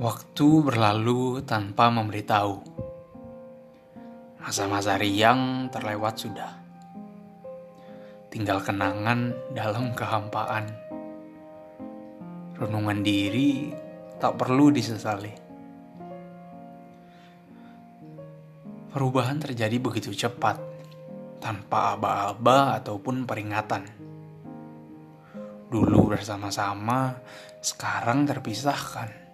Waktu berlalu tanpa memberitahu. Masa-masa riang terlewat sudah. Tinggal kenangan dalam kehampaan. Renungan diri tak perlu disesali. Perubahan terjadi begitu cepat, tanpa aba-aba ataupun peringatan. Dulu bersama-sama, sekarang terpisahkan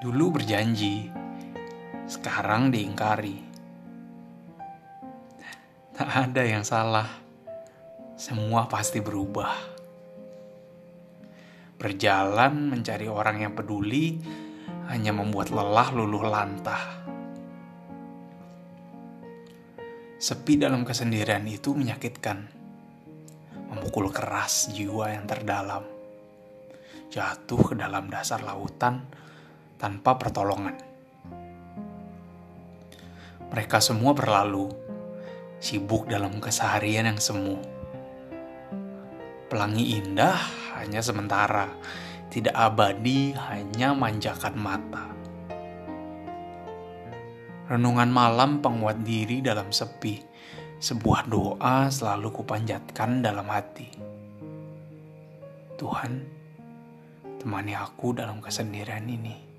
Dulu berjanji, sekarang diingkari. Tak ada yang salah, semua pasti berubah. Berjalan mencari orang yang peduli hanya membuat lelah luluh lantah. Sepi dalam kesendirian itu menyakitkan, memukul keras jiwa yang terdalam, jatuh ke dalam dasar lautan tanpa pertolongan. Mereka semua berlalu, sibuk dalam keseharian yang semu. Pelangi indah hanya sementara, tidak abadi hanya manjakan mata. Renungan malam penguat diri dalam sepi, sebuah doa selalu kupanjatkan dalam hati. Tuhan, temani aku dalam kesendirian ini.